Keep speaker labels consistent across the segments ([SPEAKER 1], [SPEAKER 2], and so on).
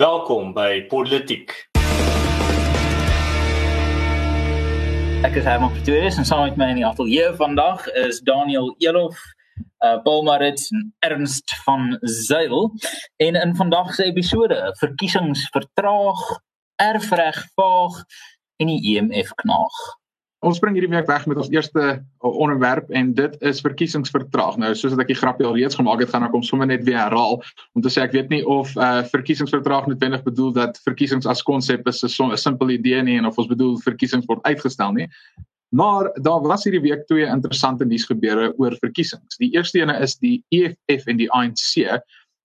[SPEAKER 1] Welkom by Politiek.
[SPEAKER 2] Ek is Herman Pretorius en saam met my in die ateljee vandag is Daniel Elof, uh Paul Marits en Ernst van Zyl. En in vandag se episode, verkiesings vertraag, erfreg vaag en die EMF knaag.
[SPEAKER 3] Ons spring hierdie week weg met ons eerste onderwerp en dit is verkiesingsvertraag. Nou soos ek die grapjie al reeds gemaak het, gaan ek hom sommer net weer herhaal om te sê ek weet nie of uh verkiesingsvertraag noodwendig bedoel dat verkiesings as konsep is 'n simpel idee nie en of ons bedoel verkiesings word uitgestel nie. Maar daar was hierdie week twee interessante nuus gebeure oor verkiesings. Die eerste ene is die EFF en die ANC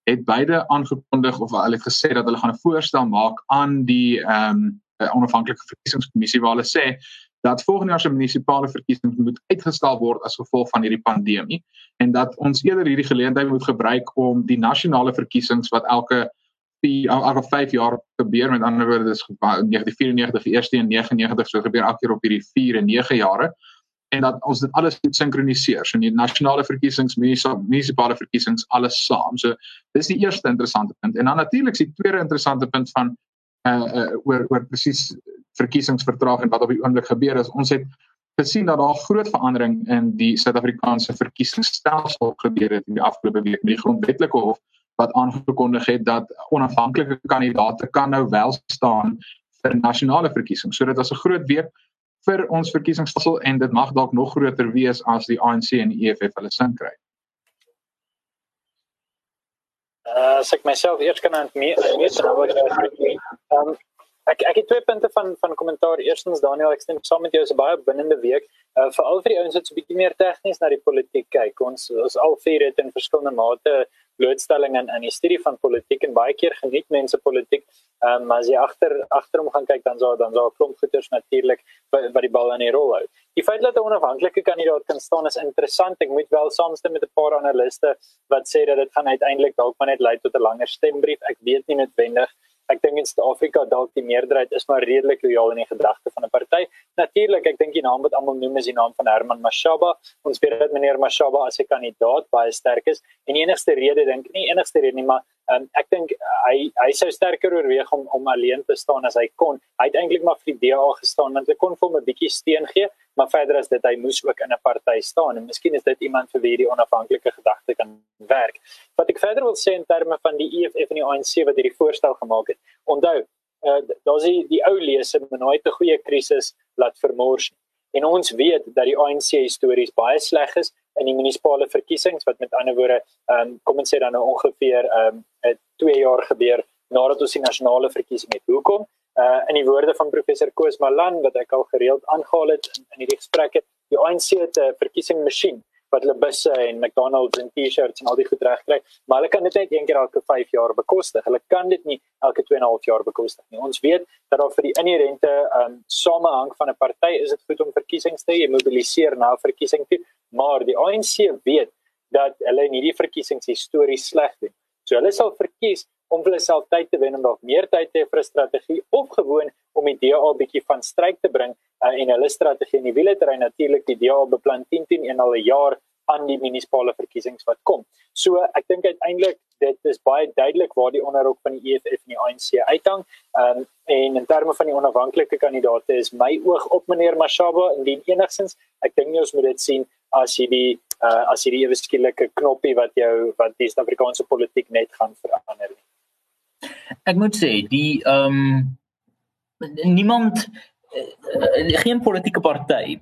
[SPEAKER 3] het beide aangekondig of hulle het gesê dat hulle gaan 'n voorstel maak aan die ehm um, onafhanklike verkiesingskommissie waar hulle sê dat volgende jaar se munisipale verkiesings moet uitgestel word as gevolg van hierdie pandemie en dat ons eerder hierdie geleentheid moet gebruik om die nasionale verkiesings wat elke elke 5 jaar gebeur met ander woorde dis 1994 die eerste en 99 so gebeur elke keer op hierdie 4 en 9 jare en dat ons dit alles moet sinkroniseer so die nasionale verkiesings munisipale verkiesings alles saam. So dis die eerste interessante punt. En dan natuurlik die tweede interessante punt van uh, uh oor oor presies verkiesingsvertraag en wat op die oomblik gebeur is ons het gesien dat daar groot verandering in die Suid-Afrikaanse verkiesingsstelsel gebeur het in die afgelope week met die grondwetlike hof wat aangekondig het dat onafhanklike kandidaate kan nou wel staan vir nasionale verkiesings. So dit was 'n groot week vir ons verkiesingsstelsel en dit mag dalk nog groter wees as die ANC en die EFF hulle sin kry.
[SPEAKER 4] Uh, as ek myself eers kan aan meer aan meer dan wat ek Ek het twee punte van van kommentaar. Eerstens Daniel, ek stem saam met jou, is 'n baie binnende week. Uh veral vir die ouens wat so 'n bietjie meer tegnies na die politiek kyk. Ons ons al vier het in verskillende mate blootstelling in in die studie van politiek en baie keer geniet mense politiek. Ehm um, maar as jy agter agterom gaan kyk dan sou dan sou 'n klomp goeters natuurlik wat die bal in die rol hou. Die feit dat 'n onafhanklike kandidaat kan staan is interessant. Ek moet wel saamstem met 'n paar analiste wat sê dat dit gaan uiteindelik dalk maar net lei tot 'n langer stembrief. Ek weet nie noodwendig ek dink in Suid-Afrika dalk die meerderheid is maar redelik lojaal in die gedagte van 'n party. Natuurlik, ek dink die naam wat almal noem is die naam van Herman Mashaba. Ons weet dat meneer Mashaba as 'n kandidaat baie sterk is en enigste rede dink nie enigste rede nie, maar um, ek dink hy hy sou sterker oorweeg om om alleen te staan as hy kon. Hy het eintlik maar vir die DA gestaan want hy kon vir hom 'n bietjie steun gee, maar verder as dit hy moes ook in 'n party staan en miskien is dit iemand vir wie die onafhanklike gedagte kan werk. Wat ek verder wil sê in terme van die EFF en die ANC wat hierdie voorstel gemaak het. Onthou, uh, daar's die, die ou lese met nooit 'n goeie krisis laat vermors nie. En ons weet dat die ANC histories baie sleg is in die munisipale verkiesings wat met ander woorde, ehm um, kom ons sê dan nou ongeveer ehm um, 2 jaar gebeur nadat ons die nasionale verkiesing het. Hoekom? uh in die woorde van professor Koos Malan wat ek al gereeld aangehaal het in, in hierdie gesprekke die ANC het 'n verkiesing masjien wat hulle busse en McDonald's en T-shirts en al die goed regkry maar hulle kan dit net een keer elke 5 jaar bekostig hulle kan dit nie elke 2 en 'n half jaar bekostig nie ons weet dat daar vir die inherente um samehang van 'n party is dit goed om verkiesings te hê mobiliseer na verkiesing toe maar die ANC weet dat hulle in hierdie verkiesings histories sleg doen so hulle sal verkies om vir hulself tyd te wen om dalk meer tyd te hê vir 'n strategie of gewoon om die DA bietjie van stryk te bring uh, en hulle strategie in die wiele te ry natuurlik die DA beplan 10 10 en al 'n jaar aan die munisipale verkiesings wat kom. So ek dink uiteindelik dit is baie duidelik waar die onderhoud van die EFF en die ANC uithang. Ehm um, en in terme van die onafhanklike kandidaate is my oog op meneer Mashaba indien enigsins ek dink nie ons moet dit sien as hierdie uh, as hierdie ewe skielike knoppie wat jou wat die Suid-Afrikaanse politiek net gaan verander nie.
[SPEAKER 2] Ek moet sê die ehm um, niemand uh, geen politieke party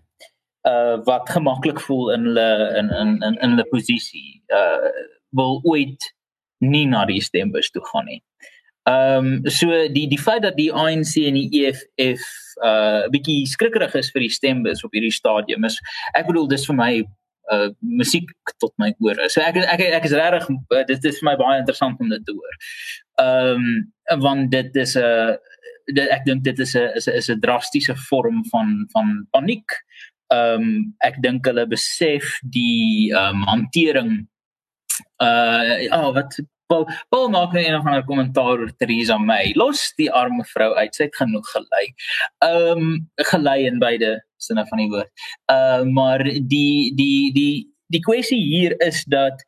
[SPEAKER 2] uh wat gemaklik voel in hulle in in in in hulle posisie uh wil ooit nie na die stembus toe gaan nie. Ehm um, so die die feit dat die ANC en die EFF uh bietjie skrikkerig is vir die stembus op hierdie stadium is ek bedoel dis vir my uh musiek tot my ore. So ek ek ek is regtig uh, dit is vir my baie interessant om dit te hoor. Ehm um, want dit is 'n uh, ek dink dit is 'n is 'n is 'n drastiese vorm van van paniek. Ehm um, ek dink hulle besef die ehm um, hantering uh ja oh, wat Paul Paul maak nou een of ander kommentaar oor Theresa May. Los die arme vrou uit. Sy het genoeg gelei. Ehm um, gelei in beide sinne van die woord. Ehm uh, maar die die die die kwessie hier is dat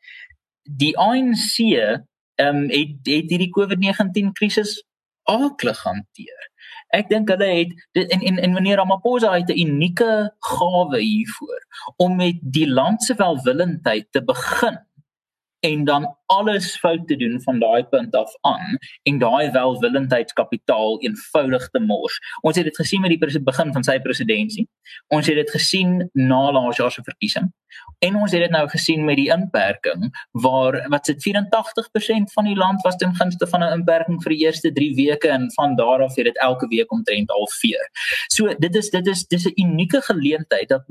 [SPEAKER 2] die ANC ehm um, het het hierdie COVID-19 krisis aklig hanteer. Ek dink hulle het en en en meneer Ramaphosa het 'n unieke gawe hiervoor om met die land se welwillendheid te begin en dan alles fout te doen van daai punt af aan en daai welwillendheidskapitaal eenvoudig te mors. Ons het dit gesien met die begin van sy presidentskap. Ons het dit gesien na laas jaar se verkiesing. En ons het dit nou gesien met die inperking waar wat se 84% van die land was ten gunste van 'n inperking vir die eerste 3 weke en van daar af het dit elke week omtrent al veer. So dit is dit is dis 'n unieke geleentheid dat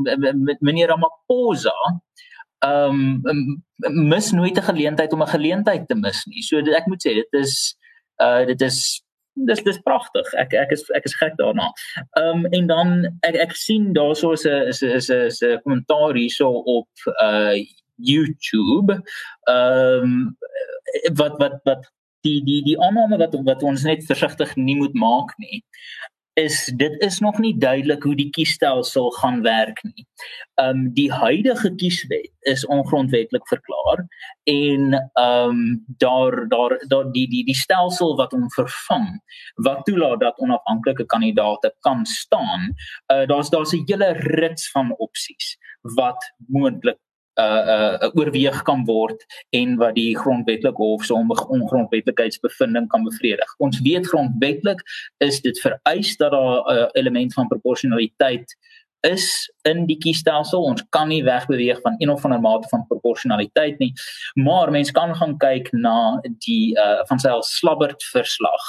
[SPEAKER 2] meneer Ramaphosa ehm um, mis nooit 'n geleentheid om 'n geleentheid te mis nie. So ek moet sê dit is uh dit is dis dis pragtig. Ek ek is ek is gek daarna. Ehm um, en dan ek ek sien daarso is 'n is is 'n is 'n kommentaar hierso op uh YouTube. Ehm um, wat wat wat die die die aanname wat wat ons net versigtig nie moet maak nie is dit is nog nie duidelik hoe die kiesstelsel gaan werk nie. Um die huidige kieswet is ongrondwettig verklaar en um daar daar daar die die die stelsel wat hom vervang wat toelaat dat onafhanklike kandidaate kan staan. Uh daar's daar's 'n hele rits van opsies wat moontlik uh uh oorweeg kan word en wat die grondwetlike hof se ongrondwetlikheidsbevinding kan bevredig. Ons weet grondwetlik is dit vereis dat daar 'n uh, element van proporsionaliteit is in die kiesstelsel. Ons kan nie wegbeweeg van een of ander mate van proporsionaliteit nie. Maar mens kan gaan kyk na die uh van sy slabbert verslag.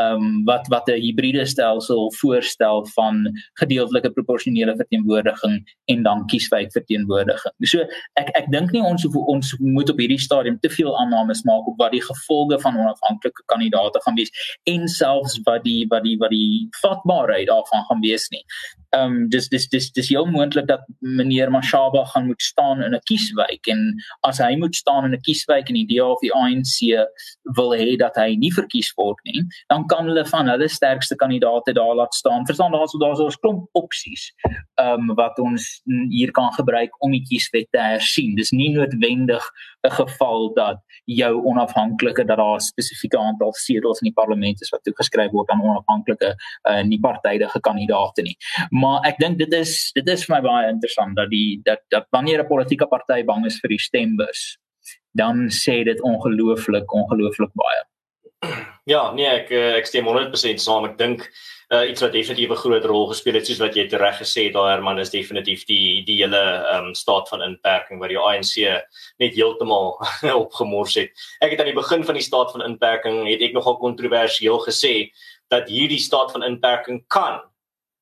[SPEAKER 2] Um wat wat 'n hibriede stelsel voorstel van gedeeltelike proporsionele verteenwoordiging en dan kieswyk verteenwoordiging. So ek ek dink nie ons ons moet op hierdie stadium te veel aannames maak op wat die gevolge van onafhanklike kandidaate gaan wees en selfs wat die wat die wat die vatbaarheid daarvan gaan wees nie. Um dis dis dis dis heel moontlik dat meneer Mashaba gaan moet staan in 'n kieswyk en as hy moet staan in 'n kieswyk en die DA of die ANC wil hê dat hy nie verkies word nie, dan kan hulle van hulle sterkste kandidaate daar laat staan. Verstaan daar's daar's 'n klomp opsies ehm um, wat ons hier kan gebruik om die kieswet te hersien. Dis nie noodwendig 'n geval dat jou onafhanklike dat daar 'n spesifieke aantal setels in die parlement is wat toegeskryf word aan onafhanklike uh, nie partydige kandidaate nie. Maar ek dink dit is dit is vir my baie interessant dat die dat dat wanneer 'n politieke party bang is vir die stembus, dan sê dit ongelooflik ongelooflik baie.
[SPEAKER 1] Ja, nee, ek eh, ek stem 100% saam. Ek dink uh, iets wat definitief 'n groot rol gespeel het soos wat jy reg gesê het daar Herman is definitief die die hele um, staat van inperking wat die ANC net heeltemal opgemors het. Ek het aan die begin van die staat van inperking het ek nogal kontroversieel gesê dat hierdie staat van inperking kan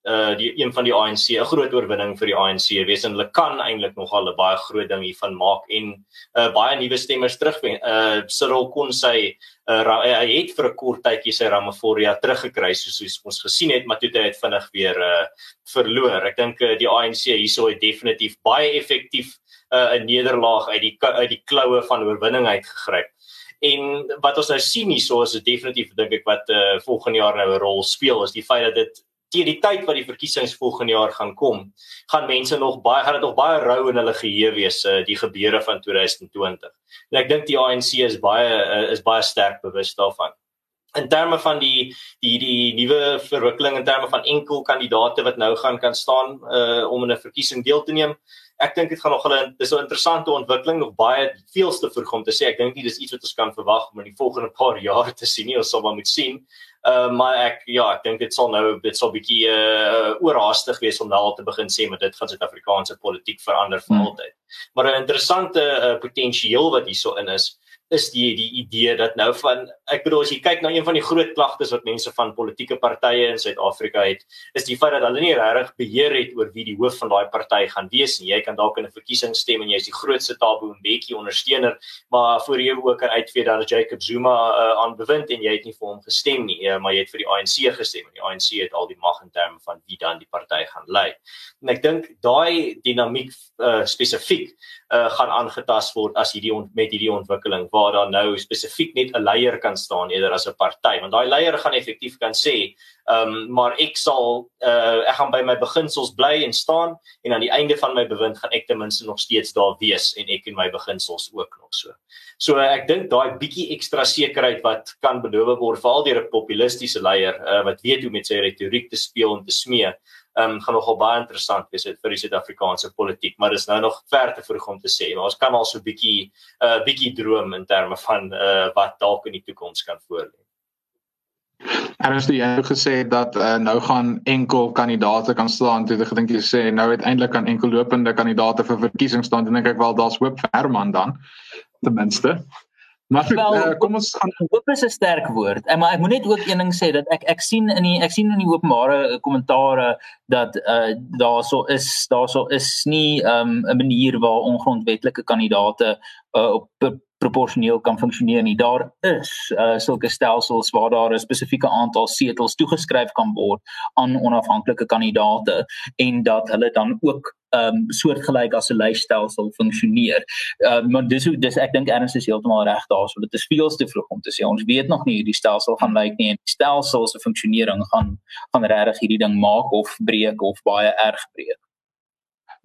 [SPEAKER 1] uh die een van die ANC 'n groot oorwinning vir die ANC wees en hulle kan eintlik nogal 'n baie groot ding hiervan maak en uh baie nuwe stemmers terug uh Cyril kon sy uh hy het vir 'n kort tydjie sy Ramaphosa teruggekry soos, ons gesien het maar toe het hy vinnig weer uh verloor. Ek dink uh, die ANC hierso het definitief baie effektief uh 'n nederlaag uit die uit die kloue van oorwinning uitgegryp. En wat ons nou sien hierso is definitief dink ek wat uh volgende jaar nou 'n rol speel is die feit dat dit teen die tyd wat die verkiesings volgende jaar gaan kom, gaan mense nog baie gaan dit nog baie rou in hulle geheue wees uh, die gebeure van 2020. En ek dink die ANC is baie uh, is baie sterk bewus daarvan. In terme van die die die nuwe verwikkeling in terme van enkel kandidaate wat nou gaan kan staan uh, om in 'n verkiesing deel te neem, ek dink dit gaan nog hulle dis 'n interessante ontwikkeling nog baie veelste vroeg om te sê. Ek dink nie dis iets wat ons kan verwag om in die volgende paar jaar te sien nie ons sal maar moet sien. Uh, maar ek ja ek dink dit sal nou dit sal bietjie uh, oorhaastig wees om nou al te begin sê maar dit gaan Suid-Afrikaanse politiek verander vir hmm. altyd. Maar 'n interessante uh, potensieel wat hierso in is is die die idee dat nou van ek bedoel as jy kyk na een van die groot klagtes wat mense van politieke partye in Suid-Afrika het is die feit dat hulle nie regtig beheer het oor wie die hoof van daai party gaan wees nie. Jy kan dalk in 'n verkiesing stem en jy is die grootste Thabo Mbeki ondersteuner, maar voor jy ook kan uitvee dat Jacob Zuma uh, aan bewind en jy het nie vir hom gestem nie, uh, maar jy het vir die ANC gestem en die ANC het al die mag in terme van wie dan die party gaan lei. En ek dink daai dinamiek uh, spesifiek uh, gaan aangetast word as hierdie met hierdie ontwikkeling waar daar nou spesifiek net 'n leier kan staan eerder as 'n party want daai leier gaan effektief kan sê ehm um, maar ek sal uh, ek gaan by my beginsels bly en staan en aan die einde van my bewind gaan ek ten minste nog steeds daar wees en ek en my beginsels ook nog so. So ek dink daai bietjie ekstra sekerheid wat kan beloof word veral deur 'n populistiese leier uh, wat weet hoe met sy retoriek te speel en te smee ehm um, gaan nogal baie interessant wees vir die Suid-Afrikaanse politiek, maar dis nou nog ver te vroeg om te sê. Maar ons kan al so 'n bietjie 'n uh, bietjie droom in terme van uh, wat dalk in die toekoms kan voorlê.
[SPEAKER 3] En as jy het gesê dat uh, nou gaan enkel kandidaate kan staan, toe ek dink jy sê nou uiteindelik kan enkel lopende kandidaate vir verkiesing staan, dan dink ek wel daar's hoop vir Herman dan ten minste.
[SPEAKER 2] Maar wel, uh, kom ons gaan hoop is 'n sterk woord. En maar ek moet net ook een ding sê dat ek ek sien in die ek sien in die openbare eh, kommentare dat uh daarso is daarso is nie um 'n manier waar ongrondwetlike kandidaate uh, op proporsioneel kan funksioneer nie. Daar is uh sulke stelsels waar daar 'n spesifieke aantal setels toegeskryf kan word aan onafhanklike kandidaate en dat hulle dan ook um soortgelyk as 'n lysstelsel funksioneer. Uh maar dis hoe dis ek dink erns is heeltemal reg daar so dit is veel te vroeg om te sê. Ons weet nog nie hoe die stelsel gaan lyk nie en die stelsel se funksionering gaan gaan regtig hierdie ding maak of breek of baie erg breek.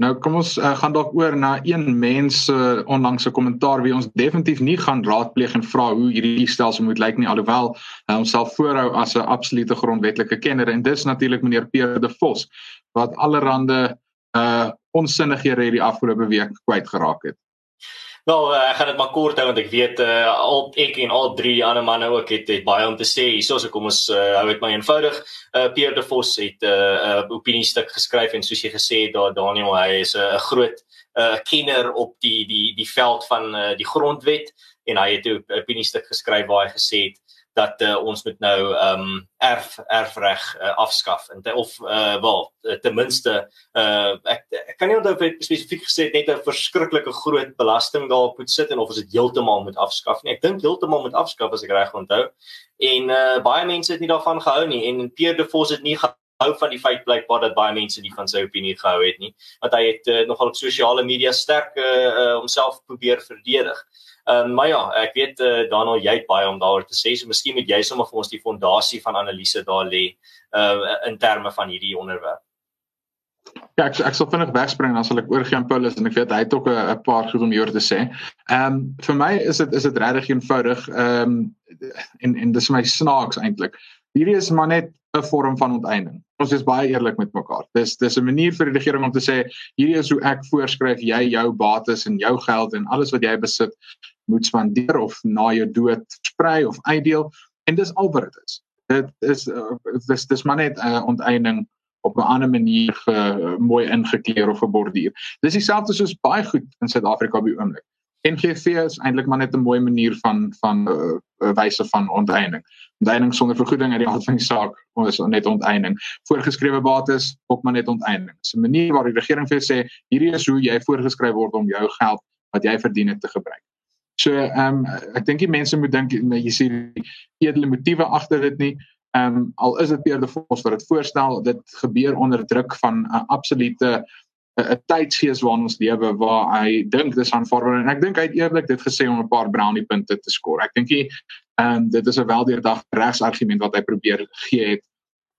[SPEAKER 3] Nou kom ons uh, gaan dalk oor na een mens se uh, onlangse kommentaar wie ons definitief nie gaan raadpleeg en vra hoe hierdie stelsel moet lyk nie alhoewel hy uh, homself voorhou as 'n absolute grondwetlike kenner en dis natuurlik meneer Pierre de Vos wat allerhande uh onsinnighede hierdie afgelope week kwyt geraak het.
[SPEAKER 1] Nou, uh, ek gaan dit maar kort hou want ek weet uh, al ek en al drie ander manne ook het, het baie om te sê. Hierso so kom ons uh, hou dit maar eenvoudig. Uh, Pierre de Vos het 'n uh, uh, opiniestuk geskryf en soos jy gesê het, daar Daniel, hy is 'n uh, groot uh, kenner op die die die veld van uh, die grondwet en hy het 'n opiniestuk geskryf waar hy gesê het dat uh, ons moet nou ehm um, erf erfreg uh, afskaf. En of uh, wel ten minste uh, ek, ek kan nie onthou of dit spesifiek gesê net 'n verskriklike groot belasting daarop moet sit en of ons dit heeltemal moet afskaf nie. Ek dink heeltemal moet afskaf as ek reg onthou. En uh, baie mense het nie daarvan gehou nie en Pierre de Vos het nie hou van die feit blykbaar dat baie mense nie van sy opinie gehou het nie. Want hy het uh, nogal op sosiale media sterk homself uh, uh, probeer verdedig Ehm um, maar ja, ek weet eh uh, Daniel jy het baie om daaroor te sê. So miskien moet jy sommer vir ons die fondasie van analise daar lê uh in terme van hierdie onderwerp.
[SPEAKER 3] Ja, ek ek sal vinnig wegspring dan sal ek oor gaan Paulus en ek weet hy het ook 'n paar goed om hieroor te sê. Ehm um, vir my is dit is dit regtig eenvoudig ehm um, en en dis my snaaks eintlik. Hierdie is maar net 'n vorm van onteiening. Ons is baie eerlik met mekaar. Dis dis 'n manier vir die regering om te sê hierdie is hoe ek voorskryf jy jou bates en jou geld en alles wat jy besit moet spandeer of na jou dood versprei of uitdeel en dis al wat dit is. Dit is uh, dis dis maar net 'n uh, onteiening op 'n ander manier ge, uh, mooi ingekleer of geborduur. Dis dieselfde soos baie goed in Suid-Afrika op die oomblik. NGV is eintlik maar net 'n mooi manier van van uh, wyse van onteiening. Onteiening sonder vergoeding uit die aard van die saak is net onteiening. Voorgeskrewe bates op maar net onteiening. Dis 'n manier waar die regering vir sê hierdie is hoe jy voorgeskryf word om jou geld wat jy verdien het te gebruik. So ehm um, ek dink die mense moet dink jy sien edele motiewe agter dit nie. Ehm um, al is dit Pierre de Vos wat dit voorstel, dit gebeur onder druk van 'n absolute 'n tydsgees waarin ons lewe waar hy dink dis aanvaarbaar en ek dink hy het eerlik dit gesê om 'n paar brownie punte te skoor. Ek dink hy ehm um, dit is 'n weldeurdagte regsargument wat hy probeer gee het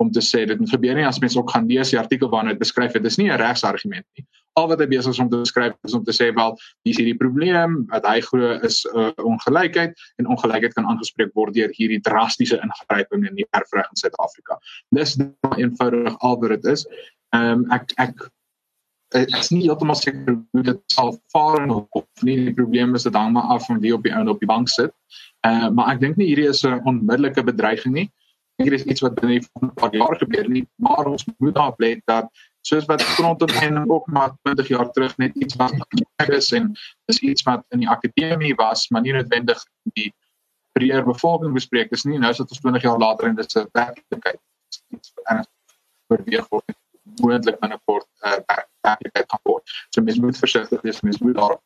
[SPEAKER 3] om te sê dit gebeur nie as mense ook gaan lees die artikel waarin dit beskryf het dis nie 'n regsargument nie al wat hy besig is om te beskryf is om te sê wel hier is hierdie probleem wat hy glo is 'n uh, ongelykheid en ongelykheid kan aangespreek word deur hierdie drastiese ingryping in die erfreg in Suid-Afrika. Dis eenvoudig al wat dit is. Ehm um, ek ek is nie heeltemal seker hoe dit sal vaar of nie. Die probleem is dit hang maar af van wie op die ou op die bank sit. Uh, maar ek dink nie hierdie is 'n onmiddellike bedreiging nie. Hier is iets wat binne 'n paar jaar gebeur nie maar ons moet daar bly dat soos wat grondontheeming ook maar 20 jaar terug net iets was is en dis iets wat in die akademie was maar nie noodwendig die breër bevolking bespreek is nie. Nou is dit ons 20 jaar later en dit is 'n werklikheid. En verweeg word moontlik binnekort uh, werklikheid gaan word. So mens moet versigtig wees mens moet daar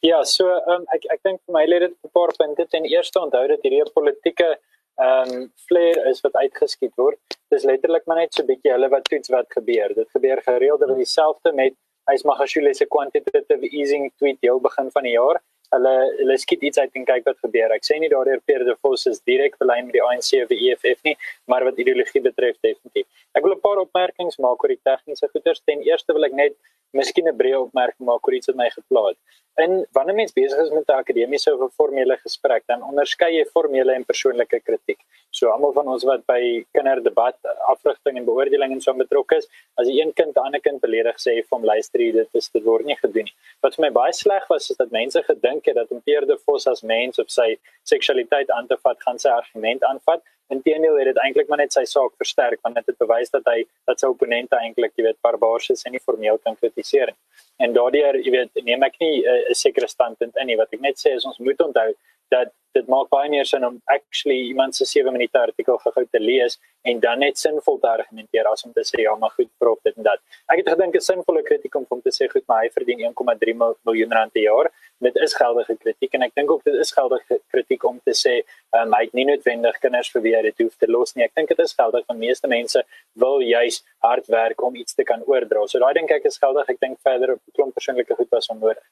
[SPEAKER 4] Ja, so um, ek ek dink vir my lê dit 'n paar punte. Ten eerste onthou dat hierdie politieke ehm um, flare is wat uitgeskiet word. Dis letterlik maar net so 'n bietjie hulle wat toets wat gebeur. Dit gebeur gereeld oor dieselfde met hy's Magashule se quantitative easing tweet heel begin van die jaar hulle hulle skiet iets uit en kyk wat gebeur. Ek sê nie daardeur Pierre de Vos is direk belyn met die ANC of die EFF nie, maar wat ideologie betref definitief. Ek wil 'n paar opmerkings maak oor die tegniese goeders. Ten eerste wil ek net miskien 'n breë opmerking maak oor iets wat my gepla het. In wanneer mens besig is met 'n akademiese of 'n formele gesprek, dan onderskei jy formele en persoonlike kritiek. So almal van ons wat by kinderdebat, afrigting en beoordeling en so betrokke is, as 'n een kind 'n ander kind beledig sê vir hom luister jy dit is dit word nie gedoen nie. Wat vir my baie sleg was is dat mense gedink het dat om Pierre de Vos as mens op sy seksualiteit aan te vat, gaan sy argument aanvat. Inteendeel het dit eintlik maar net sy saak versterk want dit het bewys dat hy dat sy opponente eintlik, jy weet, barbaars is en nie formeel kan kritiseer nie. En daardeur, jy weet, neem ek nie 'n sekere standpunt in nie. Wat ek net sê is ons moet onthou dat dit maak baie meer sin om actually iemand se 7 minute artikel gou te lees en dan net sinvol te argumenteer as om te sê ja maar goed prof dit en dat. Ek het gedink 'n sinvolle kritiek om om te sê goed maar hy verdien 1,3 miljoen rand per jaar. Dit is geldige kritiek en ek dink ook dit is geldige kritiek om te sê um, hy het nie noodwendig kinders vir wie hy dit hoef te los nie. Ek dink dit is geldig want meeste mense wil juis hard werk om iets te kan oordra. So daai dink ek is geldig. Ek dink verder op klomp persoonlike goed was onnodig.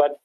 [SPEAKER 4] Wat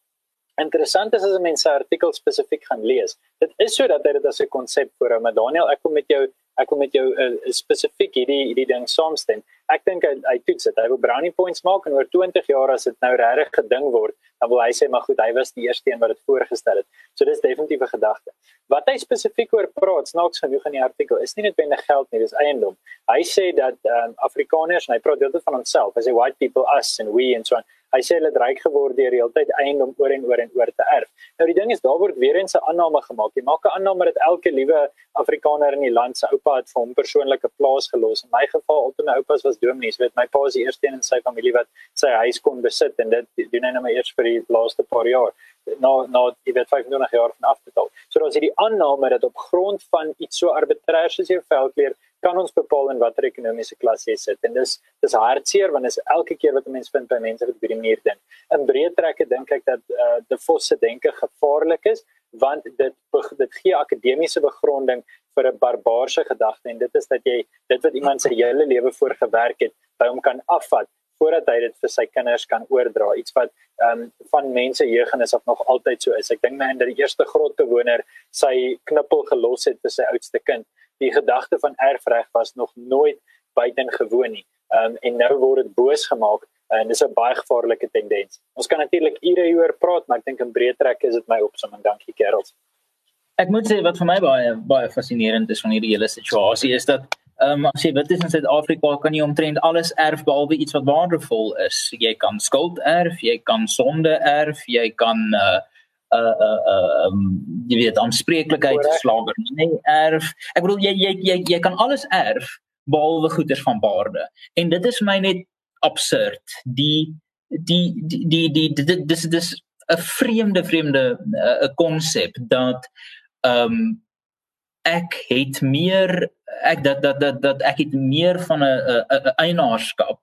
[SPEAKER 4] interessant is as 'n mens 'n artikel spesifiek gaan lees. Dit is sodat hy dit as 'n konsep voorhou, maar Daniel, ek kom met jou ek wil met jou uh, spesifiek hierdie hierdie ding saamstem. Ek dink hy, hy toets dit. Hy wil brownie points maak en oor 20 jaar as dit nou regtig geding word, dan wil hy sê maar goed, hy was die eerste een wat dit voorgestel het. So dis definitief 'n gedagte. Wat hy spesifiek oor praat, snaaks genoeg in die artikel, is nie net binne geld nie, dis eiendom. Hy sê dat um, Afrikaners, en hy praat dit van homself, hy sê white people us and we and so on. Hy sê hulle het ryk geword deur die hele tyd eiendom oor en oor en oor te erf. Nou die ding is daar word weer eens 'n aanname gemaak. Jy maak 'n aanname dat elke liewe Afrikaner in die land se oupa het vir hom persoonlike plaas gelos. In my geval, al toe my oupas was dominees, weet my pa is die eerste een in sy familie wat sy huis kon besit en dit doen hy nou maar eers vir die laaste paar jaar nou nou jy weet 25 jaar van afbetaal. So daar's hierdie aanname dat op grond van iets so arbitrair soos jou velkleur kan ons bepaal in watter ekonomiese klas jy sit en dis dis hartseer want is elke keer wat 'n mens vind by mense wat op hierdie manier dink. In breë trekke dink ek dat uh, die fosse denke gevaarlik is want dit dit gee akademiese begronding vir 'n barbaarse gedagte en dit is dat jy dit wat iemand sy hele lewe voor gewerk het by hom kan afvat voordat hy dit vir sy kinders kan oordra. Iets wat ehm um, van mense jeugennis af nog altyd so is. Ek dink in dat die eerste grotbewoner sy knippel gelos het vir sy oudste kind. Die gedagte van erfreg was nog nooit buitengewoon nie. Um, en nou word dit boos gemaak en dis 'n baie gevaarlike tendens. Ons kan natuurlik ure hieroor praat maar ek dink in breë trek is dit my opsomming. Dankie kerels
[SPEAKER 2] ek moet sê wat vir my baie baie fascinerend is van hierdie hele situasie is dat Ehm um, as jy wit is in Suid-Afrika kan jy omtrent alles erf behalwe iets wat waardevol is. Jy kan skuld erf, jy kan sonde erf, jy kan uh uh uh um jy weet aanspreeklikheid slager nee erf. Ek bedoel jy jy jy jy kan alles erf behalwe goeder van waarde. En dit is my net absurd. Die die die die die dis dis 'n vreemde vreemde 'n konsep dat ehm um, ek het meer ek dat dat dat dat ek het meer van 'n 'n eienaarskap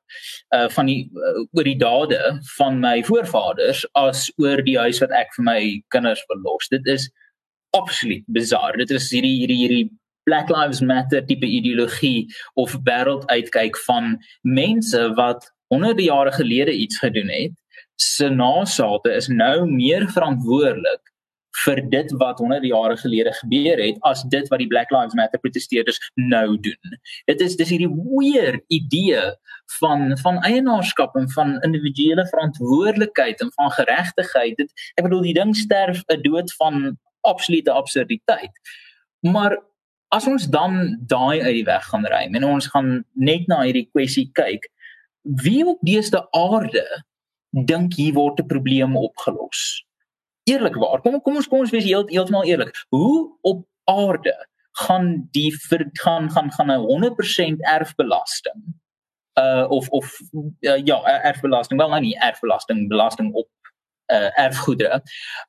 [SPEAKER 2] uh van die uh, oor die dade van my voorvaders as oor die huis wat ek vir my kinders belos. Dit is absoluut bizar. Dit is hierdie hierdie hierdie Black Lives Matter tipe ideologie of wêreld uitkyk van mense wat honderde jare gelede iets gedoen het. Se nageslagte is nou meer verantwoordelik vir dit wat honderde jare gelede gebeur het as dit wat die Black Lives Matter protesteerders nou doen. Dit is dis hierdie weird idee van van eienaarskap en van individuele verantwoordelikheid en van geregtigheid. Dit ek bedoel die ding sterf 'n dood van absolute absurditeit. Maar as ons dan daai uit die weg gaan ruim en ons gaan net na hierdie kwessie kyk, wie op dese aarde dink hier word 'n probleem opgelos? Eerlikwaar. Kom kom ons kom ons wees heel, heeltemal eerlik. Hoe op aarde gaan die vir, gaan gaan gaan 'n 100% erfbelasting uh of of uh, ja, erfbelasting, wel nou nie erfbelasting, belasting op uh erfgoedere.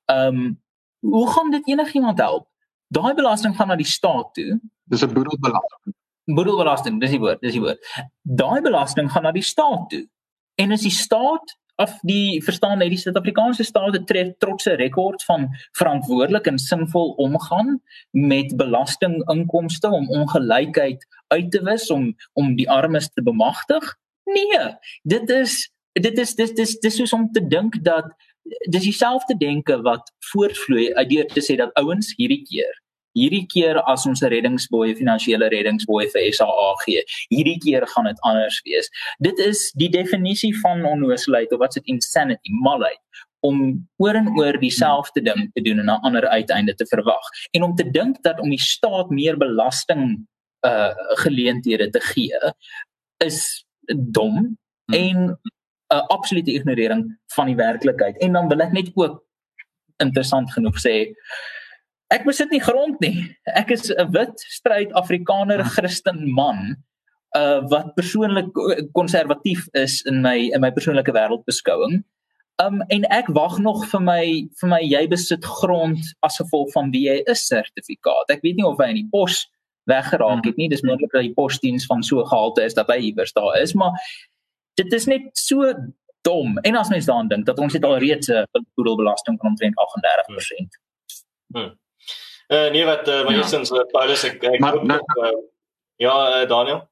[SPEAKER 2] Um hoe gaan dit enigiemand help? Daai belasting gaan na die staat toe.
[SPEAKER 3] Dis 'n boedelbelasting.
[SPEAKER 2] Boedelbelasting, dis die woord, dis die woord. Daai belasting gaan na die staat toe. En as die staat of die verstaan net die Suid-Afrikaanse staat het tref trotse rekord van verantwoordelik en sinvol omgaan met belastinginkomste om ongelykheid uit te wis om om die armes te bemagtig. Nee, dit is dit is dis dis dis soos om te dink dat dis dieselfde denke wat voortvloei uit deur te sê dat ouens hierdie keer hierdie keer as ons 'n reddingsboei finansiële reddingsboei vir SAA gee hierdie keer gaan dit anders wees dit is die definisie van onnoosheid of wat dit insanity malheid om oor en oor dieselfde ding te doen en 'n ander uiteinde te verwag en om te dink dat om die staat meer belasting uh geleenthede te gee is dom hmm. en 'n uh, absolute ignorering van die werklikheid en dan wil ek net ook interessant genoeg sê ek besit nie grond nie ek is 'n wit stryd afrikaner hmm. christen man uh wat persoonlik konservatief is in my in my persoonlike wêreldbeskouing Um en ek wag nog vir my vir my jy besit grond as gevolg van wie jy is sertifikaat. Ek weet nie of hy in die pos weggeraak het nie. Dis moontlik dat die posdiens van so gehalte is dat hy iewers daar is, maar dit is net so dom. En as mens daaraan dink dat ons het al reeds 'n boedelbelasting van omtrent 38%.
[SPEAKER 1] Hmm. Uh nee wat uh, my ja. sins uh, Paulus ek, ek maar, hoop, nou, uh, ja uh, Daniel.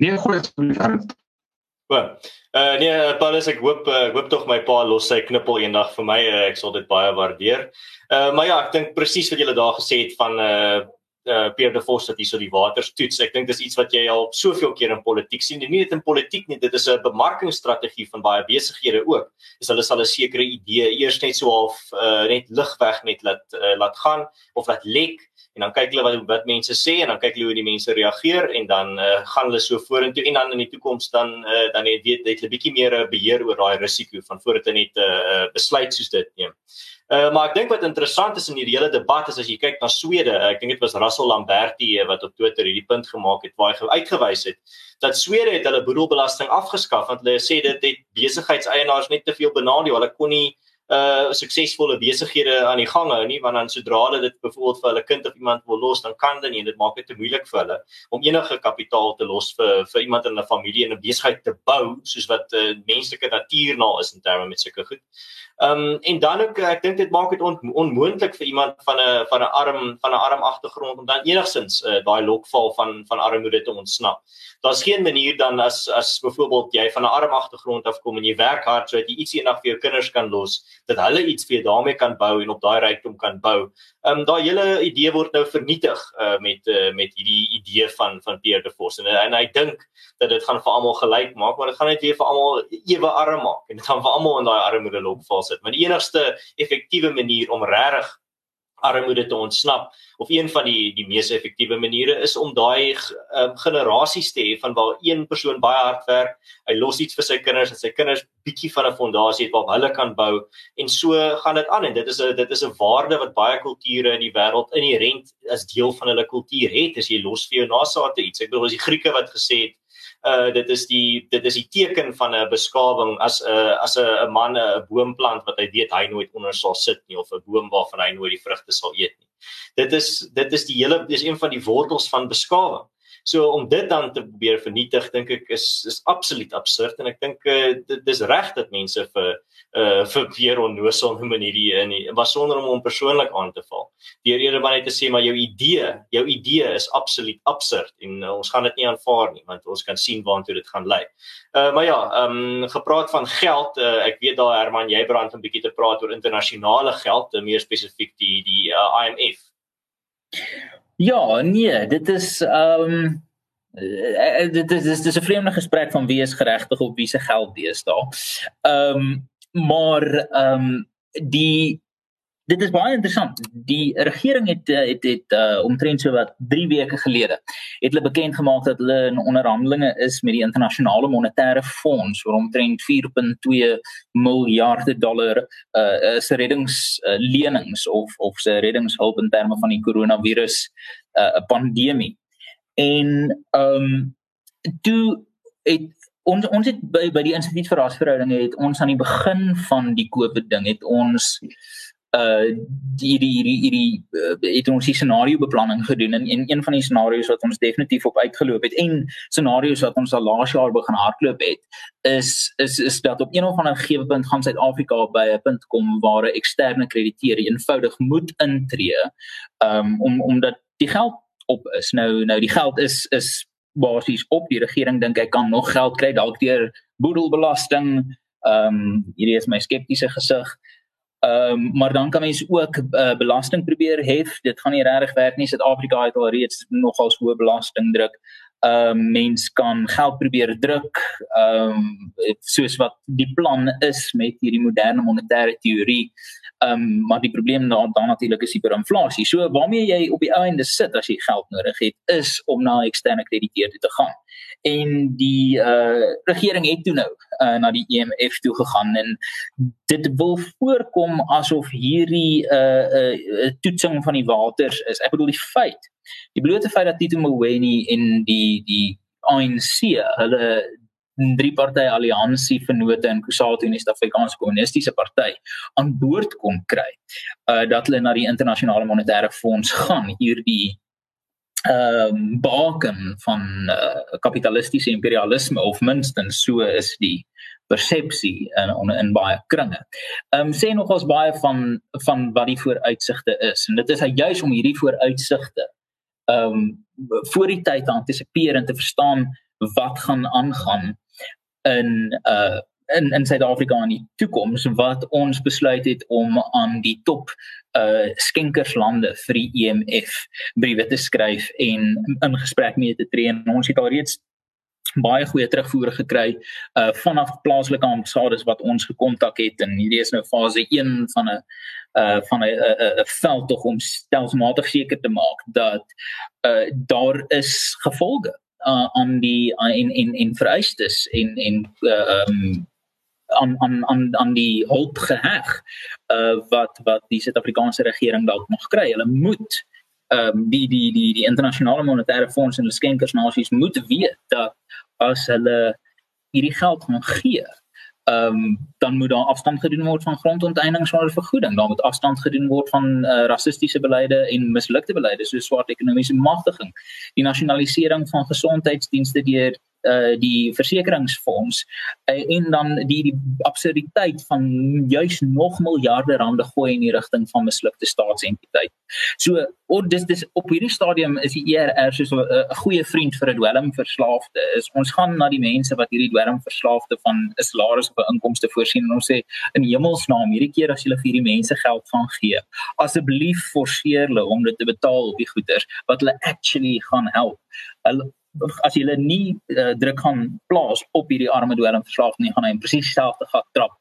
[SPEAKER 3] Nee, goed.
[SPEAKER 1] Goed. Uh nee, uh, Paulus, ek hoop uh, ek hoop tog my pa los sy knippel eendag vir my. Uh, ek sal dit baie waardeer. Uh maar ja, ek dink presies wat jy daar gesê het van uh uh Pierre de Vos dat hy so die waters toets. Ek dink dis iets wat jy al soveel keer in politiek sien. Nie net in politiek nie, dit is 'n bemarkingsstrategie van baie besighede ook. Dis hulle sal 'n sekere idee eers net so half uh net lig weg net laat uh, laat gaan of laat lek en dan kyk hulle wat wat mense sê en dan kyk hulle hoe die mense reageer en dan uh, gaan hulle so vorentoe en dan in die toekoms dan uh, dan het weet het hulle bietjie meer beheer oor daai risiko van voordat hulle net 'n uh, besluit soos dit neem. Uh, maar ek dink wat interessant is in hierdie hele debat is as jy kyk na Swede, ek dink dit was Russell Lamberti wat op Twitter hierdie punt gemaak het waar hy uitgewys het dat Swede het hulle boedelbelasting afgeskaf want hulle sê dit het besigheidseienaars net te veel benadeel. Hulle kon nie uh suksesvolle besighede aan die gang hou nie want dan sodra hulle dit byvoorbeeld vir hulle kind of iemand wil los dan kan dit nie en dit maak dit te moeilik vir hulle om enige kapitaal te los vir vir iemand in 'n familie en 'n besigheid te bou soos wat uh, menslike natuur nou is in terme met sulke goed. Um en dan ook ek dink dit maak dit on, onmoontlik vir iemand van 'n van 'n arm van 'n arm agtergrond om dan enigsins uh, daai lokval van van armoede te ontsnap. Daar's geen manier dan as as byvoorbeeld jy van 'n arm agtergrond afkom en jy werk hard sodat jy iets eendag vir jou kinders kan los dat hulle iets vir daarmee kan bou en op daai rykdom kan bou. Ehm um, daai hele idee word nou vernietig uh, met uh, met hierdie idee van van Pierre de Vos en, en hy dink dat dit gaan vir almal gelyk maak, maar dit gaan net weer vir almal ewe arm maak en dit gaan vir almal in daai armoede lokval sit. Maar die enigste effektiewe manier om regtig armoede te ontsnap of een van die die mees effektiewe maniere is om daai um, generasies te hê van waar een persoon baie hard werk, hy los iets vir sy kinders en sy kinders bietjie van 'n fondasie het waarop hulle kan bou en so gaan dit aan en dit is 'n dit is 'n waarde wat baie kulture in die wêreld inherënt as deel van hulle kultuur het as jy los vir jou nageslagte iets. Ek bedoel as die Grieke wat gesê het uh dit is die dit is die teken van 'n beskawing as 'n uh, as 'n man 'n boom plant wat hy weet hy nooit onder sal sit nie of 'n boom waarvan hy nooit die vrugte sal eet nie. Dit is dit is die hele dis een van die wortels van beskawing. So om dit dan te probeer vernietig dink ek is is absoluut absurd en ek dink uh, dis reg dat mense vir uh vir weer onnoosel noem in hierdie in die was sonder om hom persoonlik aan te val. Deur eerder maar net te sê maar jou idee, jou idee is absoluut absurd en uh, ons gaan dit nie aanvaar nie want ons kan sien waartoe dit gaan lei. Uh maar ja, ehm um, gepraat van geld, uh, ek weet daar Herman, jy brand 'n bietjie te praat oor internasionale geld, meer spesifiek die die uh, IMF.
[SPEAKER 2] Ja, nee, dit is ehm um, dit is dit is 'n vreemde gesprek van wie is geregtig op wie se geld deesdae. Ehm um, maar ehm um, die dit is baie interessant. Die regering het eh, het het uh, omtrent so wat 3 weke gelede het hulle bekend gemaak dat hulle in onderhandelinge is met die internasionale monetaire fonds vir omtrent 4.2 miljard dollar uh se reddingslenings uh, of of se reddingshulp in terme van die koronavirus uh pandemie. En ehm um, toe het ons ons het by by die instituut vir rasverhoudinge het ons aan die begin van die COVID ding het ons die die die die uh, het ons die scenario beplanning gedoen. En een, een van die scenario's wat ons definitief op uitgeloop het en scenario's wat ons al laas jaar begin hardloop het is is is dat op een of ander gegewe punt gaan Suid-Afrika by 'n punt kom waar 'n eksterne krediteur eenvoudig moet intree um om omdat die geld op is. Nou nou die geld is is basies op. Die regering dink ek kan nog geld kry dalk deur boedelbelasting. Ehm um, hierdie is my skeptiese gesig. Ehm um, maar dan kan mens ook uh, belasting probeer hef. Dit gaan nie regtig werk nie. Suid-Afrika het al reeds nogal hoë belasting druk. Ehm um, mens kan geld probeer druk. Ehm um, soos wat die plan is met hierdie moderne monetêre teorie. Ehm um, maar die probleem dan dan natuurlik is hiperinflasie. So waarmee jy op die einde sit as jy geld nodig het, is om na eksterne krediteure te gaan. En die uh regering het toe nou uh, na die IMF e toe gegaan en dit wil voorkom asof hierdie uh uh toetsing van die waters is. Ek bedoel die feit die blote feit dat Tito Mboweni en die die ANC hulle drie party alliansie vennote in Kusatu en die Suid-Afrikaanse Kommunistiese Party aan boord kom kry. Uh dat hulle na die internasionale monetêre fonds gaan hierdie ehm um, baken van uh, kapitalistiese imperialisme of minstens so is die persepsie in in, baie kringe. Ehm um, sê nogals baie van van wat die vooruitsigte is en dit is juis om hierdie vooruitsigte ehm um, voor die tyd te antisipeer en te verstaan wat gaan aangaan in uh in in Suid-Afrika in die toekoms wat ons besluit het om aan die top uh skenkerslande vir die EMF briewe te skryf en in gesprek mee te tree. En ons het al reeds baie goeie terugvoer gekry uh vanaf plaaslike ambassades wat ons gekontak het en hierdie is nou fase 1 van 'n uh van 'n 'n veld tog om stelselmatig seker te maak dat uh daar is gevolge uh, aan die uh, in in in vereistes in in uh, um aan aan aan aan die hulp geheg uh wat wat die Suid-Afrikaanse regering dalk nog kry. Hulle moet ehm um, die die die die internasionale monetêre fonds en die skenkersnasies moet weet dat as hulle hierdie geld gaan gee, ehm um, dan moet daar afstand gedoen word van grondonteiening sonder vergoeding. Dan moet afstand gedoen word van uh, rassistiese beleide en mislukte beleide soos swart ekonomiese magtiging. Die nasionalisering van gesondheidsdienste deur uh die versekeringsfonds uh, en dan die die absurditeit van juis nog miljarde rande gooi in die rigting van mislukte staatsentiteit. So or dis dis op hierdie stadium is die ERR soos 'n uh, goeie vriend vir 'n dwelmverslaafde. Is ons gaan na die mense wat hierdie dwelmverslaafde van 'n salaris of 'n inkomste voorsien en ons sê in hemelsnaam hierdie keer as jy vir hierdie mense geld van gee, asseblief forceer hulle om dit te betaal op die goeder wat hulle actually gaan help. Hulle as jy nie uh, druk gaan plaas op hierdie arme dwelmverslaaf nie gaan hy presies dieselfde gat trap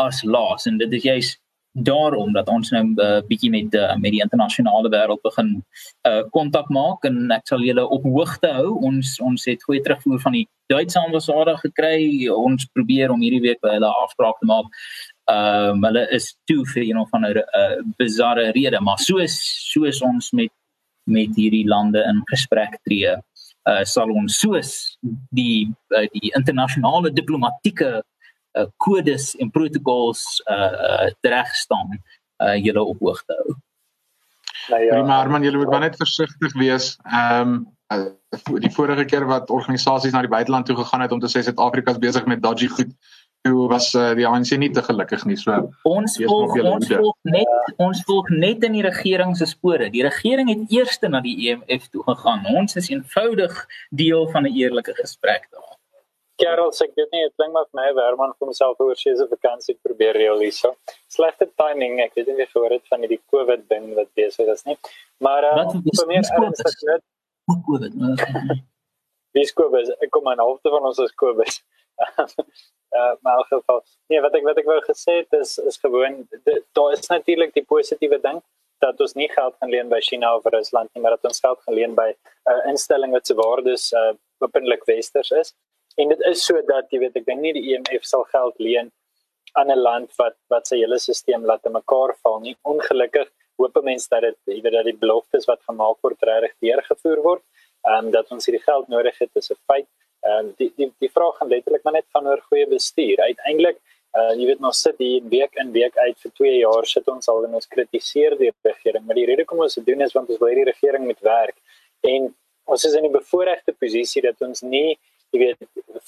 [SPEAKER 2] as laas. En dit is juist daarom dat ons nou 'n uh, eh, bietjie met uh, met die internasionale wêreld begin kontak uh, maak. En ek sal julle op hoogte hou. Ons ons het goeie terugvoer van die Duitse ambassade gekry. Ons probeer om hierdie week by hulle afspraak te maak. Ehm um, hulle is toe vir you know van 'n uh, bizarre rede. Maar soos soos ons met met hierdie lande in gesprek tree uh, sal ons soos die uh, die internasionale diplomatieke uh, kodes en protokols uh, reg staan uh, julle op hoogte hou.
[SPEAKER 3] Nou ja, maar man, julle moet maar net versigtig wees. Ehm um, die vorige keer wat organisasies na die buiteland toe gegaan het om te sê Suid-Afrika is besig met dodgy goed toe was uh, die ANC nie te gelukkig nie. So
[SPEAKER 2] ons volg, ons volg net ons volg net in die regering se spore. Die regering het eers na die EMF toe gegaan. Ons is eenvoudig deel van 'n eerlike gesprek daar.
[SPEAKER 4] Karel sê dit nie, dit klink maar vir my Herman vir homself oor sy se vakansie probeer realiseer. Slegte timing, ek weet nie of gehoor het van die COVID ding wat besig is nie. Maar uh, vir meer ernstig net COVID. Wie is COVID? Ek kom aan halfte van ons is COVID. Uh, maar in geval nee wat ek wat ek wou gesê het is is gewoon daar is natuurlik die positiewe ding dat ons nie geld gaan leen by China of Rusland nie maar dat ons geld gaan leen by 'n uh, instelling wat se waardes uh, openlik westers is. En dit is so dat jy weet ek dink nie die IMF sal geld leen aan 'n land wat wat sy hele stelsel laat te mekaar val nie. Ongelukkig hoop mense dat dit jy weet dat die beloftes wat gemaak word regtig deurgevoer word. En um, dat ons hierdie geld nodig het is 'n feit Ehm um, die die die vraag gaan letterlik maar net van oor goeie bestuur. Uiteindelik uh jy weet ons sit hier week in week uit vir 2 jaar sit ons al en ons kritiseer die regering, maar die rede hoekom ons dit doen is want ons wil hierdie regering moet werk. En ons is in 'n bevoordeelde posisie dat ons nie jy weet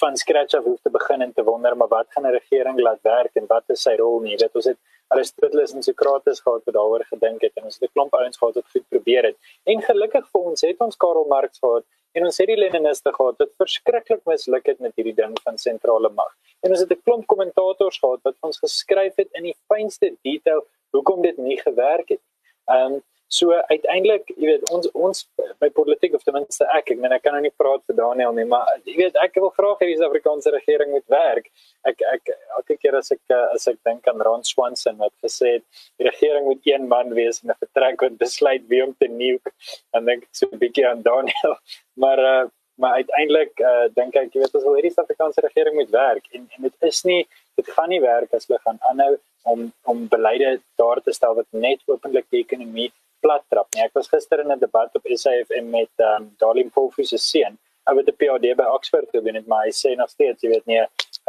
[SPEAKER 4] van scratch af hoef te begin en te wonder maar wat gaan 'n regering laat werk en wat is sy rol nie. Dit ons het Aristoteles en Sokrates gehad wat daaroor gedink het en ons het 'n klomp ouens gehad wat goed probeer het. En gelukkig vir ons het ons Karl Marx gehad En ons het die Leniniste gehad wat verskriklik misluk het met hierdie ding van sentrale mag. En ons het 'n klomp kommentators gehad wat ons geskryf het in die fynste detail hoekom dit nie gewerk het. Ehm um, So uiteindelik, jy weet, ons ons by politiek of ten minste ek, ek meen ek kan nou nie praat vir Daniel nie, maar jy weet, ek wil vra of die Suid-Afrikaanse regering moet werk. Ek ek elke keer as ek as ek dink aan Ron Swanson wat gesê het die regering moet een man wees en 'n vertrek wat besluit wie om te nuke, dan dink ek so 'n bietjie aan Daniel. Maar uh, maar uiteindelik uh, dink ek jy weet as wil hierdie Suid-Afrikaanse regering moet werk en en dit is nie dit gaan nie werk as hulle gaan aanhou om om beleide daar te stel wat net openlik die ekonomie plat trap nie. Ek was gister in 'n debat op SAFM met um, Darlene Polfu se seun oor die PhD by Oxford gedoen het, maar hy sê nog steeds, jy weet nie,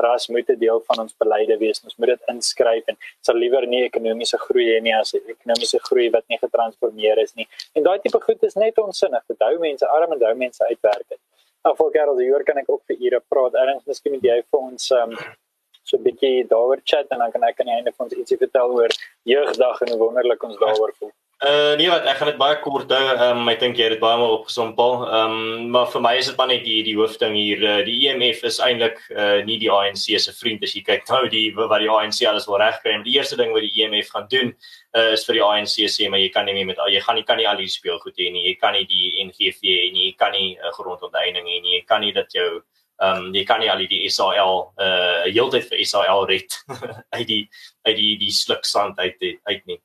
[SPEAKER 4] ras moet 'n deel van ons beleide wees. Ons moet dit inskryf en sal liewer nie ekonomiese groei hê nie as ekonomiese groei wat nie getransformeer is nie. En daai tipe goed is net onsinnig. Dit hou mense arm en hou mense uitwerk. Afval Karel, hier kan ek ook vir ure praat. Erns, miskien moet jy vir ons um, so 'n bietjie daaroor chat en dan kan ek aan die einde van ons ietsie vertel oor jeugdag en hoe wonderlik ons daaroor voel.
[SPEAKER 1] Uh nee wat ek gaan dit baie kort hou. Ehm um, ek dink jy het dit baie mooi opgesom Paul. Ehm um, maar vir my is dit maar net die die hoofding hier. Uh, die EMF is eintlik uh nie die ANC se vriend as jy kyk nou die wat die ANC alles wil regkry. Die eerste ding wat die EMF gaan doen uh, is vir die ANC sê maar jy kan nie meer met jy gaan nie kan nie al die speel goed hê nie. Jy kan nie die NGV hê nie. Jy kan nie 'n uh, grondonteiening hê nie. Jy kan nie dat jou ehm um, jy kan nie al die SAL uh heeltyd vir SAL red uit die uit die die sluk sand uit uit nie.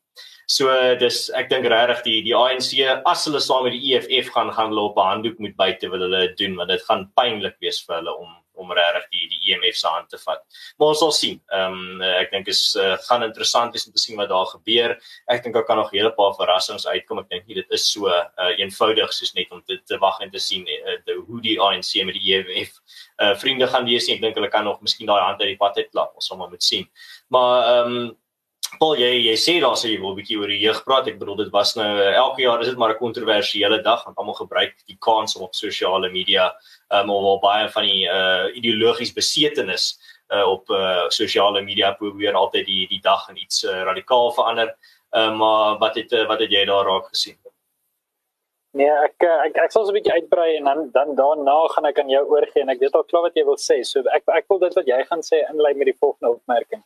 [SPEAKER 1] So dis ek dink regtig die die ANC as hulle saam met die EFF gaan gaan hulle op 'n handdoek moet byt terwyl hulle doen want dit gaan pynlik wees vir hulle om om regtig die die EMF se hand te vat. Maar ons sal sien. Ehm um, ek dink is uh, gaan interessant wees om te sien wat daar gebeur. Ek dink daar kan nog 'n hele paar verrassings uitkom. Ek dink nie dit is so uh, eenvoudig soos net om te, te wag en te sien uh, de, hoe die ANC met die EFF uh, vriende gaan wees. Ek dink hulle kan nog miskien daai hand uit die pad uitklap. Ons sal maar moet sien. Maar ehm um, Paul jy jy sê daar sê jy wil 'n bietjie oor die jeug praat. Ek bedoel dit was nou uh, elke jaar is dit maar 'n kontroversiële dag want almal gebruik die kans om op sosiale media um, om al baie van die uh, ideologies besetenis uh, op uh, sosiale media probeer altyd die die dag in iets uh, radikaal verander. Uh, maar wat het uh, wat het jy daar raak gesien?
[SPEAKER 4] Nee, ek ek ek sal so 'n bietjie uitbrei en dan dan daarna gaan ek aan jou oorgie en ek weet al klaar wat jy wil sê. So ek ek wil dit wat jy gaan sê inlei met die volgende opmerking.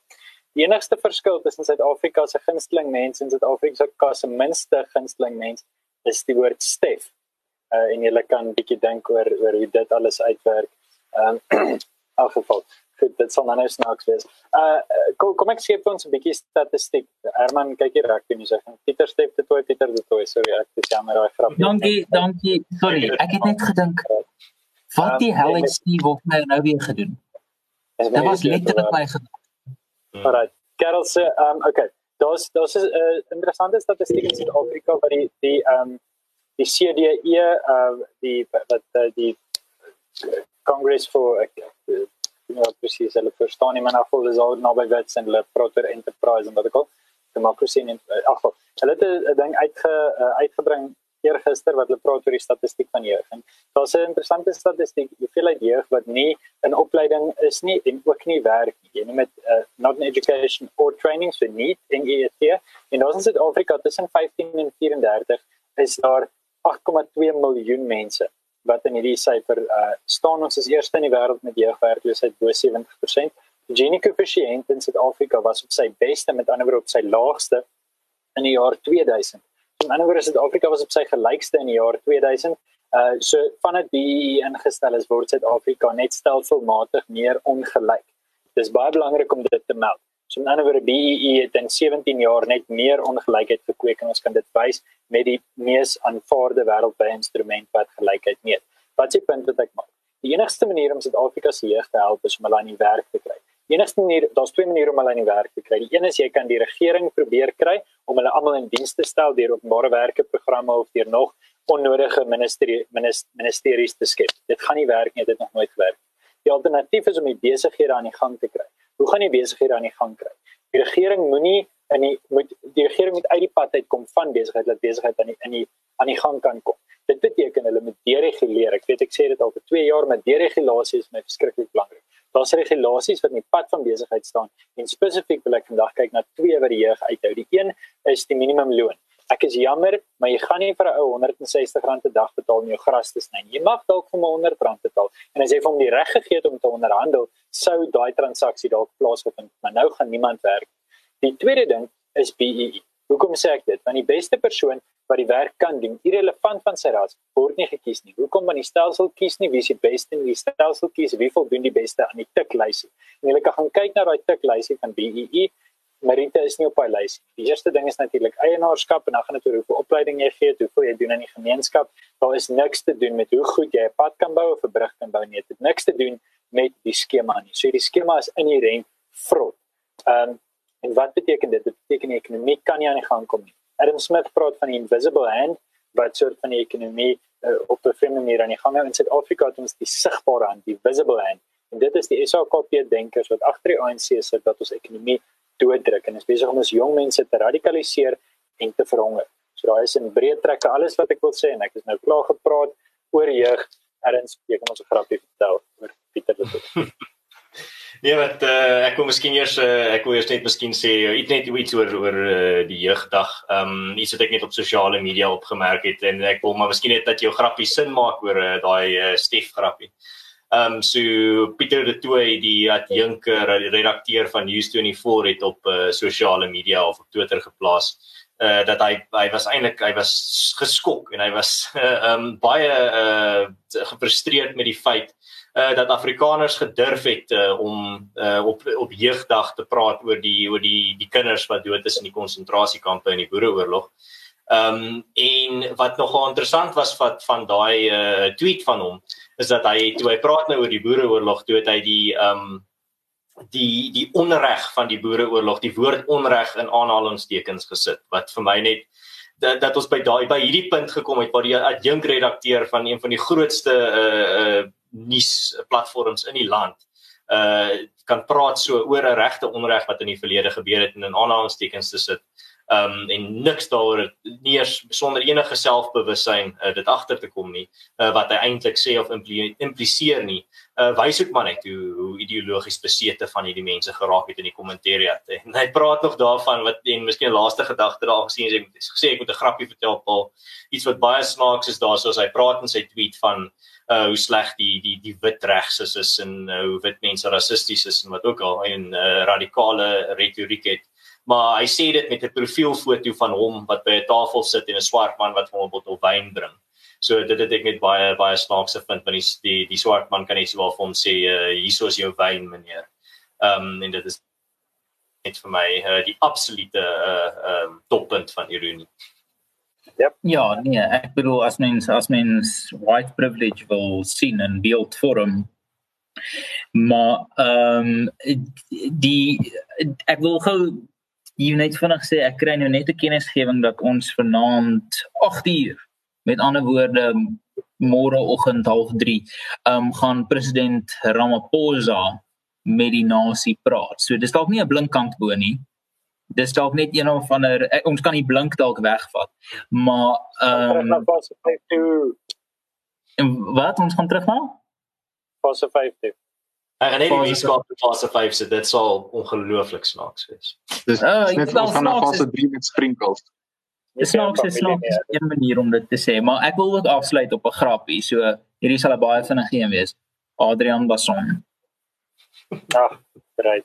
[SPEAKER 4] Die enigste verskil tussen Suid-Afrika se gunsteling mense en Suid-Afrika se minste gunsteling mense is die woord stef. Uh en jy kan bietjie dink oor oor hoe dit alles uitwerk. Ehm um, in geval goed, dit sal nou snaaks wees. Uh kom, kom ek sê vir ons 'n bietjie statistiek. Herman, kyk hier reg, jy sê Pieter Stef het toe Pieter het toe, sorry, ek dis jammer daai grap.
[SPEAKER 2] Dankie, dankie. Sorry, ek het net gedink wat die hel het Steve of my nou weer gedoen. Dit was letterlik my gedagte.
[SPEAKER 4] Mm. Alright. Karel sê um okay. Daar's daar's 'n uh, interessante statistiek in Suid-Afrika wat die die um die CDE uh die wat uh, die Congress for ek uh, nou presies hulle verstaan nie maar nou vol is al naby wets en hulle proter enterprise en wat ek al democracy en ag hulle het 'n ding uitge uh, uitgebring eergister wat hulle praat oor die statistiek van jeug. En daar's 'n interessante statistiek, hoeveelheid jeug wat nie in opleiding is nie en ook nie werk nie. Jy met uh, not in education or training so nie in EET. En daar's in Suid-Afrika tussen 15 en 34 is daar 8,2 miljoen mense wat in hierdie syfer uh, staan. Ons is eerste in die wêreld met jeugwerkloosheid bo 70%. Die Gini koëffisiënt in Suid-Afrika was op sy beste, met ander woorde op sy laagste in die jaar 2000 In ander woorde Suid-Afrika was op sy gelykste in die jaar 2000. Uh so vanaf BEE ingestel is word Suid-Afrika net stelselmatig meer ongelyk. Dis baie belangrik om dit te meld. So in ander woorde BEE het in 17 jaar net meer ongelykheid gekweek en ons kan dit wys met die mees aanvaarde wêreldwye instrument wat gelykheid meet. Wat die punt wat ek maak? Die enigste manier om Suid-Afrika se jeug te help is om hulle aan die werk te kry enigste manier daar's twee maniere om hulle in werk te kry. Die een is jy kan die regering probeer kry om hulle almal in diens te stel deur openbare werke programme of deur nog onnodige ministerie ministeries te skep. Dit gaan nie werk nie, dit het nog nooit gewerk. Die alternatief is om die besighede aan die gang te kry. Hoe gaan jy besighede aan die gang kry? Die regering moenie in die moet die regering moet uit die pad uitkom van besigheid dat besigheid aan die in die aan die gang kan kom. Dit beteken hulle moet dereguleer. Ek weet ek sê dit al vir 2 jaar met deregulasie is my verskriklik belangrik. Daar's regulasies wat in die pad van besigheid staan en spesifiek wil ek vandag kyk na twee wat die jeug uithou. Die een is die minimumloon. ek is jammer, maar jy gaan nie vir 'n ou R160 'n dag betaal om jou gras te sny nie. Jy mag dalk vir hom R100 betaal. En as jy vir hom die reg gegee het om te onderhandel, sou daai transaksie dalk plaasgevind, maar nou gaan niemand werk. Die tweede ding is BEE. E. Hoekom sê ek dit? Want die beste persoon wat die werk kan doen, irrelevant van sy ras, word nie gekies nie. Hoekom want die stelsel kies nie wie is die beste nie, die stelsel kies wie voldoen die beste aan die tiklysie. En jy kan gaan kyk na daai tiklysie van BEE e. Marita is nie op hy lys. Die eerste ding is natuurlik eienaarskap en dan gaan dit oor hoeveel opleiding jy gee, hoeveel jy doen in die gemeenskap. Daar is niks te doen met hoe goed jy 'n pad kan bou of 'n brug kan bou nie. Dit het niks te doen met die skema nie. So die skema is inherënt vrot. Ehm um, en wat beteken dit? Dit beteken die ekonomie kan nie aan die gang kom nie. Adam Smith praat van die invisible hand wat soort van die ekonomie uh, op 'n vreemde manier aan die gang hou in Suid-Afrika het ons die sigbare hand, die visible hand. En dit is die SAKP denkers wat agter die ANC sit dat ons ekonomie dooddruk en is besig om ons jong mense te radikaliseer en te verhonger. So daai is in breë trekke alles wat ek wil sê en ek is nou klaar gepraat oor jeug. Erns, jy kan ons 'n grappie vertel oor Pieter Tooy.
[SPEAKER 1] Nee, wat uh, ek wil miskien eers uh, ek wil eers net miskien sê uh, iets net iets oor oor uh, die jeugdag. Ehm um, iets wat ek net op sosiale media opgemerk het en ek wil maar miskien net dat jou grappie sin maak oor uh, daai uh, Stef grappie. Ehm um, so Pieter de Tooy die adjunker redakteur van News24 het op uh, sosiale media of op Twitter geplaas uh dat hy hy was eintlik hy was geskok en hy was ehm uh, um, baie uh gefrustreerd met die feit uh dat Afrikaners gedurf het uh, om uh op op jeugdag te praat oor die oor die die kinders wat dood is in die konsentrasiekampe in die Boereoorlog. Ehm um, en wat nogal interessant was wat van daai uh tweet van hom is dat hy toe hy praat nou oor die boereoorlog toe het hy die ehm um, die die onreg van die boereoorlog die woord onreg in aanhalingstekens gesit wat vir my net dat, dat ons by daai by hierdie punt gekom het waar die adjunk redakteur van een van die grootste uh uh nuus platforms in die land uh kan praat so oor 'n regte onreg wat in die verlede gebeur het en in aanhalingstekens te sit. Um en niks daaroor nie eers sonder enige selfbewussyn uh, dit agter te kom nie uh, wat hy eintlik sê of impli impliseer nie. Uh, wys ook maar net hoe, hoe ideologies besete van hierdie mense geraak het in die kommentariat. En hy praat nog daarvan wat en miskien laaste gedagte daar gesien sê ek gesê ek moet 'n grappie vertel Paul. Iets wat baie snaaks is daar soos hy praat in sy tweet van uh hoe sleg die die die wit regs is, en uh, hoe wit mense rassisties is en wat ook al en uh, radikale retoriek het maar hy sê dit met 'n profielfoto van hom wat by 'n tafel sit en 'n swart man wat hom 'n bottel wyn bring. So dit het ek net baie baie snaaks gevind want die die, die swart man kan net so vir hom sê uh, hierso is jou wyn meneer. Ehm um, en dit is net vir my uh, die absolute uh um toppunt van ironie.
[SPEAKER 2] Yep. Ja, nee, ek bedoel as mens as mens white privilege wil sien in beeldvorm maar ehm um, die ek wil gou hier net vinnig sê ek kry nou net 'n kennisgewing dat ons vanaand 8 uur met ander woorde môreoggend 03 ehm um, gaan president Ramaphosa met die nasie praat. So dis dalk nie 'n blinkkant bo nie. Dis dalk net een of ander ek, ons kan die blink dalk wegvat. Maar ehm um, wat ons gaan terug na?
[SPEAKER 4] Fase 5.
[SPEAKER 1] Ek gaan net die skaap in fase 5 sit. Dit sal ongelooflik snaaks wees.
[SPEAKER 3] Dis uh, net ons gaan na fase 3 met sprinkles.
[SPEAKER 2] Dis snaaks is snaaks een manier om dit te sê, maar ek wil ook afsluit op 'n grappie. So hierdie sal 'n baie vinnige een wees. Adrian Basson.
[SPEAKER 4] Ag, reg.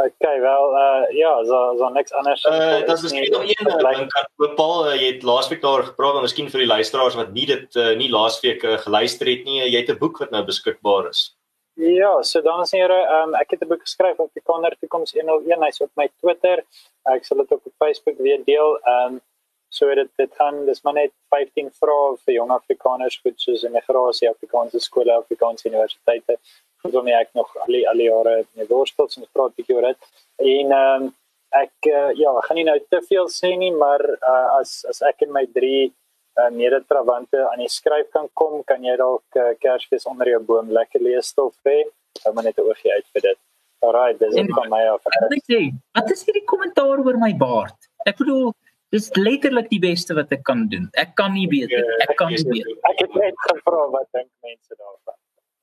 [SPEAKER 4] Okay, wel uh ja, so so niks anders.
[SPEAKER 1] Uh dit is net nog een ding kan bepaal uh, jy het laasweek daar gepraat en miskien vir die luisteraars wat nie dit uh, nie laasweek uh, geluister het nie, jy het 'n boek wat nou beskikbaar is.
[SPEAKER 4] Ja, so dames en here, um, ek het 'n boek geskryf op die Kaner Toekoms 101, hy's op my Twitter. Ek sal dit ook op Facebook weer deel. Um, so dit dit gaan dis maar net 15 vrae vir jong Afrikaners goed soos immigrasie, Afrikaanse skole, Afrikaanse universiteite. Goed om ek nog al die al die jare met woorstels en praat bietjie oor dit. En ehm um, ek uh, ja, ek gaan nie nou te veel sê nie, maar uh, as as ek en my drie uh, medetrawante aan die skryf kan kom, kan jy dalk uh, Kersfees onder jou boom lekker lees stof hê. Hou maar net 'n oogie uit vir dit. Alraai, dis net van my af.
[SPEAKER 2] Ek sê, wat is hierdie kommentaar oor my baard? Ek bedoel Dis letterlik die beste wat ek kan doen. Ek kan nie nie. Ek kan nie weet.
[SPEAKER 4] Ek het net gevra wat dink mense daarvan.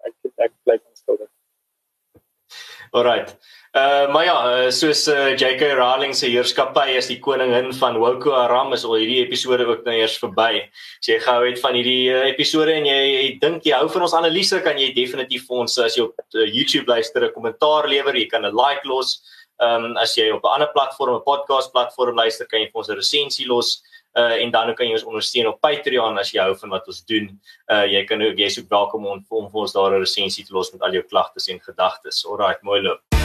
[SPEAKER 4] Ek ek bly onskuldig.
[SPEAKER 1] Alright. Uh maar ja, uh, soos uh, JK Rowling se heerskappy as die koningin van Boko Haram is al hierdie episode ook nou eers verby. As jy gehou het van hierdie uh, episode en jy, jy dink jy hou van ons analise, kan jy definitief vir ons as jy op uh, YouTube luister 'n kommentaar lewer, jy kan 'n like los. Ehm um, as jy op 'n ander platform, 'n podcast platform luister, kan jy vir ons 'n resensie los uh en dan kan jy ons ondersteun op Patreon as jy hou van wat ons doen. Uh jy kan ook jy's ook welkom om, om vir ons daar 'n resensie te los met al jou klagtes en gedagtes. Alraai, mooi loop.